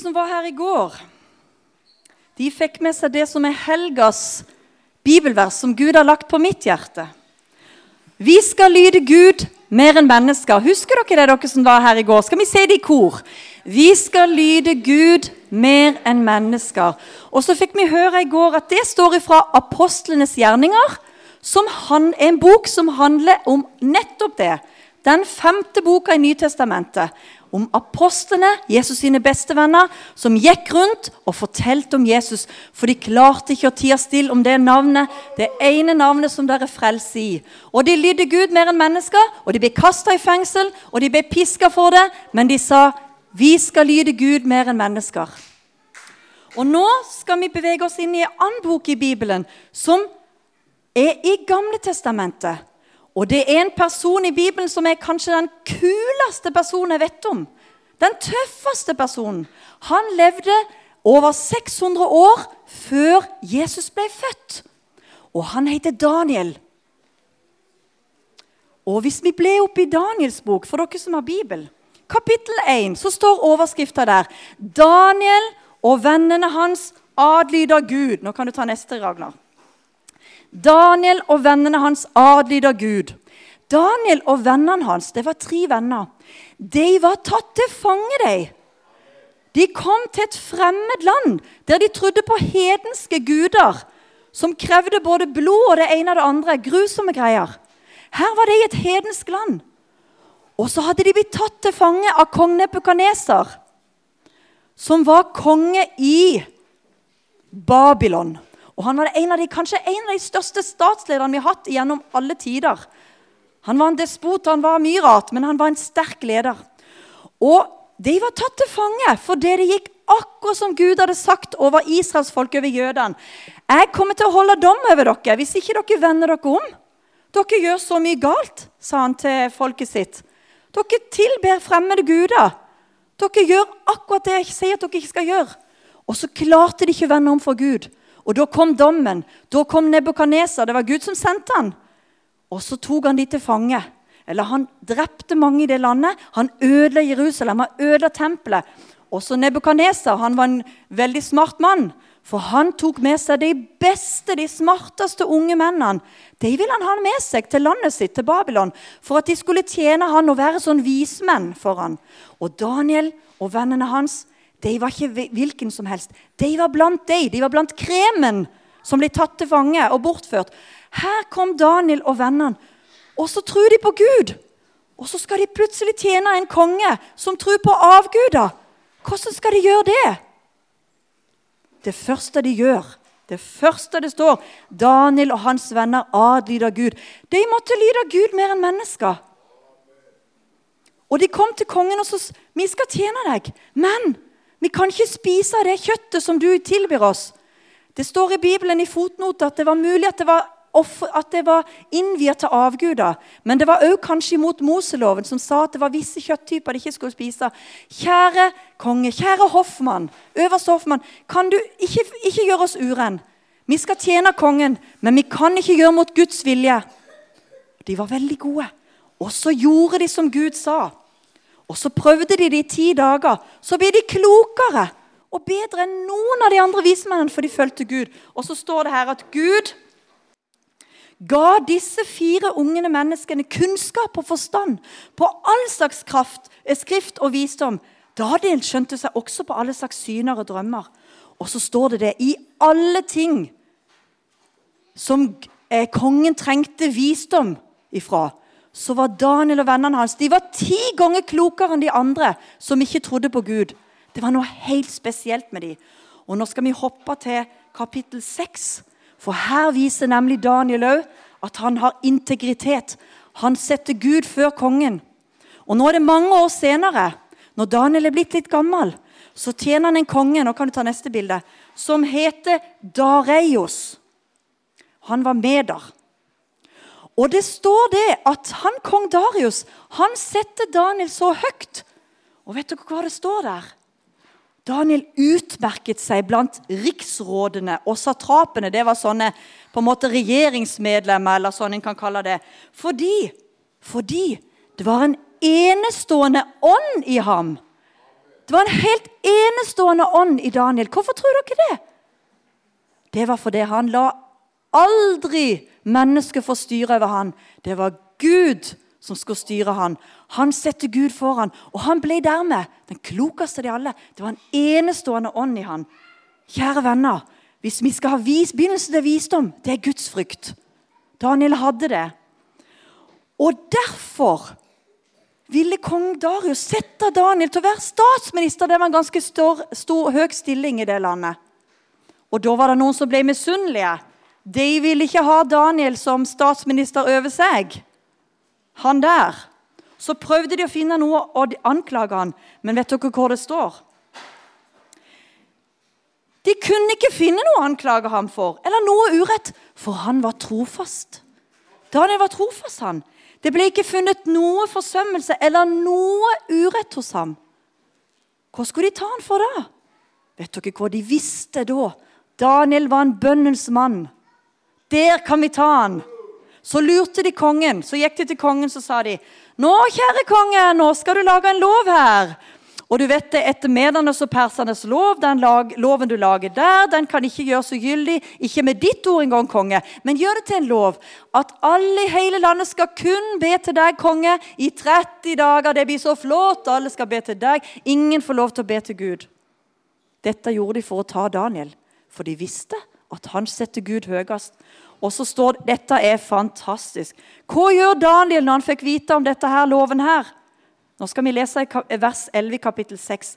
som var her i går, de fikk med seg det som er helgas bibelvers, som Gud har lagt på mitt hjerte. Vi skal lyde Gud mer enn mennesker. Husker dere det, dere som var her i går? Skal vi se det i kor? Vi skal lyde Gud mer enn mennesker. Og så fikk vi høre i går at det står ifra apostlenes gjerninger, som han, en bok som handler om nettopp det. Den femte boka i Nytestamentet om apostlene, Jesus sine beste venner, som gikk rundt og fortalte om Jesus. For de klarte ikke å tie stille om det navnet, det ene navnet som dere frelser i. Og de lydde Gud mer enn mennesker, og de ble kasta i fengsel, og de ble piska for det, men de sa vi skal lyde Gud mer enn mennesker. Og nå skal vi bevege oss inn i en annen bok i Bibelen, som er i Gamle Testamentet. Og det er en person i Bibelen som er kanskje den kuleste personen jeg vet om. Den tøffeste personen. Han levde over 600 år før Jesus ble født. Og han heter Daniel. Og hvis vi ble oppe i Daniels bok, for dere som har Bibel, kapittel 1, så står overskrifta der Daniel og vennene hans adlyder Gud. Nå kan du ta neste, Ragnar. Daniel og vennene hans adlyder Gud. Daniel og vennene hans, det var tre venner, de var tatt til fange. De De kom til et fremmed land der de trodde på hedenske guder som krevde både blod og det ene og det andre. Grusomme greier. Her var de i et hedensk land. Og så hadde de blitt tatt til fange av kong Nepukaneser, som var konge i Babylon. Og Han var en de, kanskje en av de største statslederne vi har hatt gjennom alle tider. Han var en despot, han var mye rart, men han var en sterk leder. Og de var tatt til fange fordi det gikk akkurat som Gud hadde sagt over Israels folk, over jødene. Jeg kommer til å holde dom over dere hvis ikke dere vender dere om. Dere gjør så mye galt, sa han til folket sitt. Dere tilber fremmede guder. Dere gjør akkurat det jeg sier at dere ikke skal gjøre. Og så klarte de ikke å vende om for Gud. Og da kom dommen. Da kom Nebukadneser. Det var Gud som sendte han. Og så tok han de til fange. Eller han drepte mange i det landet. Han ødela Jerusalem, han ødela tempelet. Også Nebukadneser han var en veldig smart mann. For han tok med seg de beste, de smarteste unge mennene. De ville han ha med seg til landet sitt, til Babylon, for at de skulle tjene han og være sånn vismenn for han. Og Daniel og vennene hans de var ikke hvilken som helst. De var blant de. De var blant kremen som ble tatt til fange og bortført. Her kom Daniel og vennene, og så tror de på Gud. Og så skal de plutselig tjene en konge som tror på avguder. Hvordan skal de gjøre det? Det første de gjør, det første det står Daniel og hans venner adlyder Gud. De måtte lyde Gud mer enn mennesker. Og de kom til kongen og sa vi skal tjene deg, men vi kan ikke spise det kjøttet som du tilbyr oss. Det står i Bibelen i fotnote at det var mulig at det var, var innviet til avguder. Men det var òg kanskje imot Moseloven, som sa at det var visse kjøtttyper de ikke skulle spise. Kjære konge, kjære hoffmann, øverste hoffmann, kan du ikke, ikke gjøre oss urenn? Vi skal tjene kongen, men vi kan ikke gjøre mot Guds vilje. De var veldig gode. Og så gjorde de som Gud sa. Og Så prøvde de det i ti dager. Så ble de klokere og bedre enn noen av de andre vismennene, for de fulgte Gud. Og så står det her at Gud ga disse fire ungene menneskene kunnskap og forstand på all slags kraft, eh, skrift og visdom. Daniel skjønte seg også på alle slags syner og drømmer. Og så står det det i alle ting som eh, kongen trengte visdom ifra så var Daniel og vennene hans de var ti ganger klokere enn de andre som ikke trodde på Gud. Det var noe helt spesielt med dem. Og Nå skal vi hoppe til kapittel 6, for her viser nemlig Daniel òg at han har integritet. Han setter Gud før kongen. Og Nå er det mange år senere, når Daniel er blitt litt gammel, så tjener han en konge nå kan du ta neste bilde, som heter Dareios. Han var meder. Og det står det at han kong Darius han setter Daniel så høyt. Og vet dere hva det står der? Daniel utmerket seg blant riksrådene og satrapene. Det var sånne på en måte regjeringsmedlemmer, eller sånn en kan kalle det. Fordi, fordi det var en enestående ånd i ham. Det var en helt enestående ånd i Daniel. Hvorfor tror dere det? Det var fordi han la aldri mennesket få styre over han. Det var Gud som skulle styre han. Han setter Gud foran, og han ble dermed den klokeste av de alle. Det var en enestående ånd i han. Kjære venner, hvis vi skal ha vis, begynnelsen til visdom, det er Guds frykt. Daniel hadde det. Og derfor ville kong Darius sette Daniel til å være statsminister. Det var en ganske stor, stor, høy stilling i det landet. Og da var det noen som ble misunnelige. De ville ikke ha Daniel som statsminister over seg. Han der. Så prøvde de å finne noe å anklage han, men vet dere hvor det står? De kunne ikke finne noe å anklage ham for, eller noe urett, for han var trofast. Daniel var trofast, han. Det ble ikke funnet noe forsømmelse eller noe urett hos ham. Hva skulle de ta han for da? Vet dere hva de visste da? Daniel var en bønnens mann. Der kan vi ta han. Så lurte de kongen. Så gikk de til kongen så sa de, 'Nå, kjære konge, nå skal du lage en lov her.' Og du vet det, Etter medernes og persernes lov, den lag, loven du lager der, den kan ikke gjøres ugyldig, ikke med ditt ord engang, konge, men gjør det til en lov at alle i hele landet skal kun be til deg, konge, i 30 dager. Det blir så flott, alle skal be til deg. Ingen får lov til å be til Gud. Dette gjorde de for å ta Daniel, for de visste at han setter Gud høyest. Og så står det, Dette er fantastisk. Hva gjør Daniel når han fikk vite om dette her, loven her? Nå skal vi lese vers 11 i kapittel 6.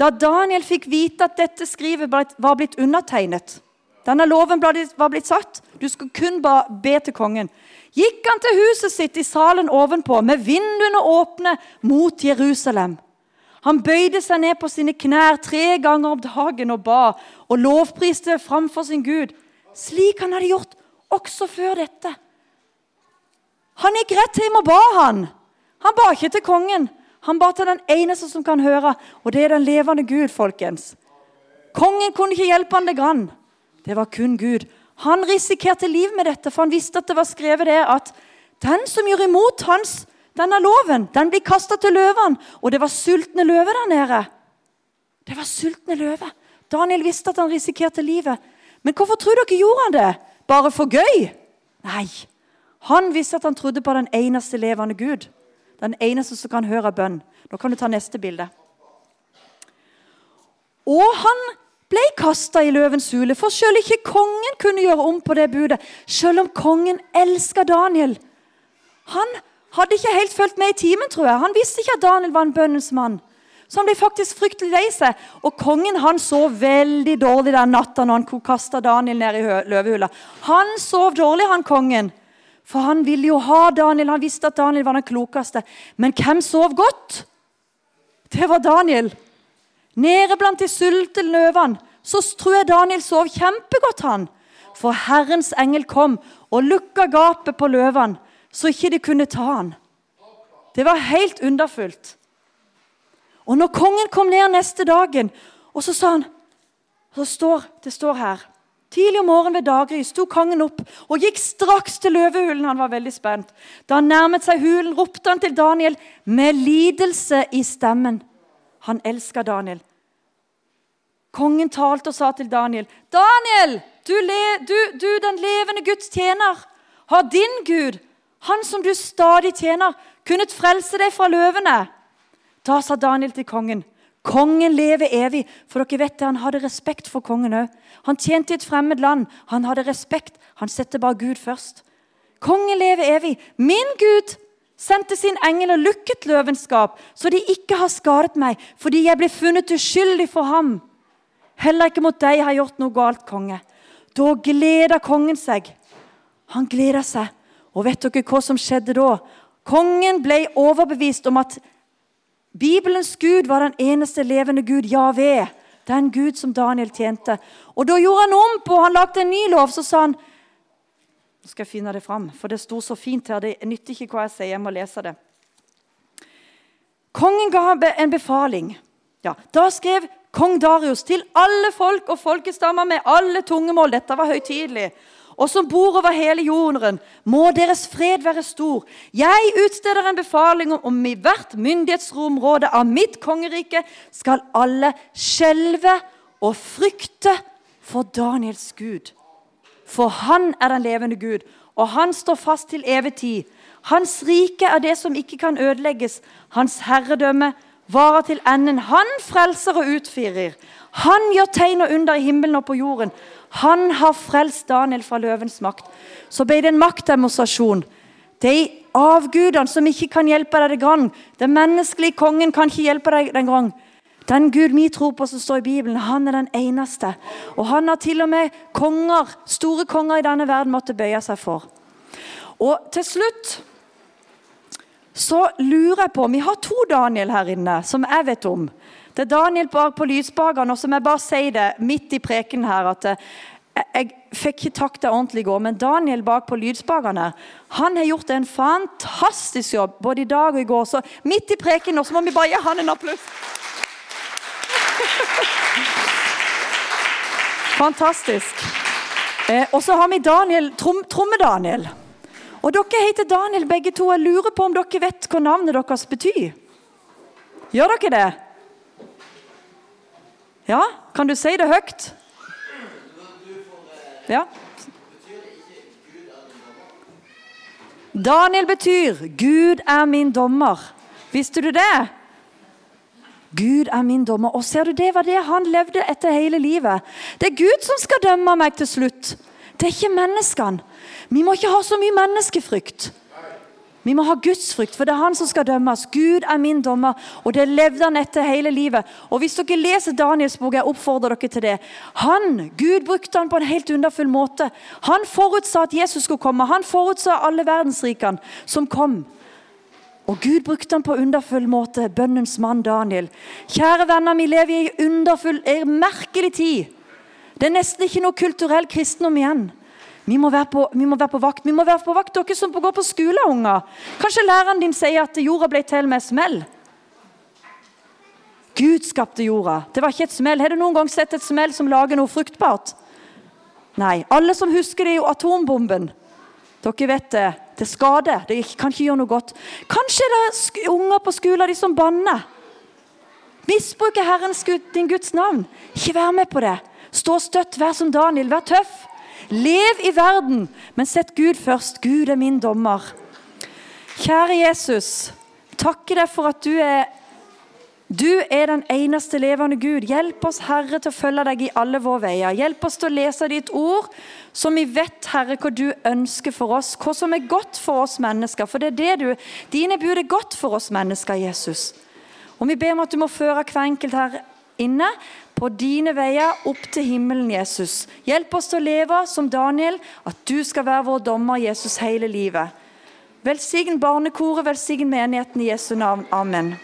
Da Daniel fikk vite at dette skrivet var blitt undertegnet Denne loven var blitt satt. Du skulle kun be til kongen. Gikk han til huset sitt i salen ovenpå, med vinduene åpne mot Jerusalem. Han bøyde seg ned på sine knær tre ganger om dagen og ba, og lovpriste framfor sin Gud, slik han hadde gjort også før dette. Han gikk rett hjem og ba, han. Han ba ikke til kongen. Han ba til den eneste som kan høre, og det er den levende Gud, folkens. Kongen kunne ikke hjelpe han det grann. Det var kun Gud. Han risikerte liv med dette, for han visste at det var skrevet det at den som gjør imot hans, denne loven, den blir kasta til løvene. Og det var sultne løver der nede. Det var sultne løver. Daniel visste at han risikerte livet. Men hvorfor tror dere gjorde han det? Bare for gøy? Nei. Han visste at han trodde på den eneste levende Gud. Den eneste som kan høre bønn. Nå kan du ta neste bilde. Og han ble kasta i løvens hule, for selv ikke kongen kunne gjøre om på det budet. Selv om kongen elska Daniel. Han hadde ikke helt fulgt med i timen, tror jeg. Han visste ikke at Daniel var en bønnens mann. Så han ble faktisk fryktelig lei seg. Og kongen han sov veldig dårlig den natta når han kasta Daniel ned i løvehula. Han sov dårlig, han kongen. For han ville jo ha Daniel. Han visste at Daniel var den klokeste. Men hvem sov godt? Det var Daniel. Nede blant de sultne løvene så tror jeg Daniel sov kjempegodt. han. For Herrens engel kom og lukka gapet på løvene, så ikke de kunne ta han. Det var helt underfullt. Og når kongen kom ned neste dagen, og så sa han så står, Det står her Tidlig om morgenen ved daggry sto kongen opp og gikk straks til løvehulen. Han var veldig spent. Da han nærmet seg hulen, ropte han til Daniel med lidelse i stemmen. Han elska Daniel. Kongen talte og sa til Daniel, 'Daniel, du, le, du, du den levende Guds tjener, har din Gud, han som du stadig tjener, kunnet frelse deg fra løvene?' Da sa Daniel til kongen, Kongen lever evig. For dere vet det, Han hadde respekt for kongen òg. Han tjente i et fremmed land. Han hadde respekt. Han setter bare Gud først. Kongen lever evig. Min Gud sendte sin engel og lukket løvenskap, så de ikke har skadet meg, fordi jeg ble funnet uskyldig for ham. Heller ikke mot deg har jeg gjort noe galt, konge. Da gleder kongen seg. Han gleder seg. Og vet dere hva som skjedde da? Kongen ble overbevist om at Bibelens Gud var den eneste levende Gud, Javé. Den Gud som Daniel tjente. Og Da gjorde han om på, han lagde en ny lov. Så sa han Nå skal jeg finne det fram, for det sto så fint her. Det nytter ikke hva jeg sier, jeg må lese det. Kongen ga en befaling. Ja, Da skrev kong Darius til alle folk og folkestammer med alle tungemål. Dette var høytidelig. Og som bor over hele jorden, må deres fred være stor. Jeg utsteder en befaling om i hvert myndighetsområde av mitt kongerike skal alle skjelve og frykte for Daniels Gud. For han er den levende Gud, og han står fast til evig tid. Hans rike er det som ikke kan ødelegges. Hans herredømme varer til enden. Han frelser og utfirer. Han gjør tegn og under i himmelen og på jorden. Han har frelst Daniel fra løvens makt. Så ble det en maktdemonstrasjon. De avgudene som ikke kan hjelpe deg den gang. Den menneskelige kongen kan ikke hjelpe deg den gang. Den Gud vi tror på som står i Bibelen, han er den eneste. Og han har til og med konger, store konger i denne verden måtte bøye seg for. Og til slutt så lurer jeg på Vi har to Daniel her inne som jeg vet om. Det er Daniel bak på lysbakeren, og så må jeg bare si det midt i preken her at eh, jeg, fikk ikke det ordentlig i går, men Daniel bak på lydspakerne han har gjort en fantastisk jobb både i dag og i går. Så midt i preken nå så må vi bare gi han en applaus. Fantastisk. Eh, og så har vi Daniel, trom, Tromme-Daniel. Og dere heter Daniel begge to. Jeg lurer på om dere vet hva navnet deres betyr? Gjør dere det? Ja, kan du si det høyt? Ja. Daniel betyr 'Gud er min dommer'. Visste du det? Gud er min dommer. Og ser du, Det var det han levde etter hele livet. Det er Gud som skal dømme meg til slutt. Det er ikke menneskene. Vi må ikke ha så mye menneskefrykt. Vi må ha gudsfrykt, for det er han som skal dømmes. Gud er min dommer, og det levde han etter hele livet. Og Hvis dere leser Daniels bok, jeg oppfordrer dere til det. Han, Gud brukte han på en helt underfull måte. Han forutsa at Jesus skulle komme. Han forutsa alle verdensrikene som kom. Og Gud brukte han på underfull måte, bønnens mann Daniel. Kjære venner, vi lever i en underfull, en merkelig tid. Det er nesten ikke noe kulturell kristendom igjen. Vi må, på, vi må, være på, vakt. Vi må være på vakt, dere som går på skole, unger. Kanskje læreren din sier at jorda ble til med smell. Gud skapte jorda. Det var ikke et smell. Har du noen gang sett et smell som lager noe fruktbart? Nei. Alle som husker det, er jo atombomben. Dere vet det. Det skader. Det kan ikke gjøre noe godt. Kanskje det er unger på skolen de som banner. Misbruker Herren din Guds navn. Ikke vær med på det. Stå støtt, vær som Daniel, vær tøff. Lev i verden, men sett Gud først. Gud er min dommer. Kjære Jesus, takker deg for at du er du er den eneste levende Gud. Hjelp oss, Herre, til å følge deg i alle våre veier. Hjelp oss til å lese ditt ord, så vi vet, Herre, hva du ønsker for oss. Hva som er godt for oss mennesker. For det er det du Dine bud er godt for oss mennesker, Jesus. Og vi ber om at du må føre hver enkelt her inne på dine veier opp til himmelen, Jesus. Hjelp oss til å leve som Daniel, at du skal være vår dommer, Jesus, hele livet. Velsign barnekoret, velsign menigheten i Jesu navn. Amen.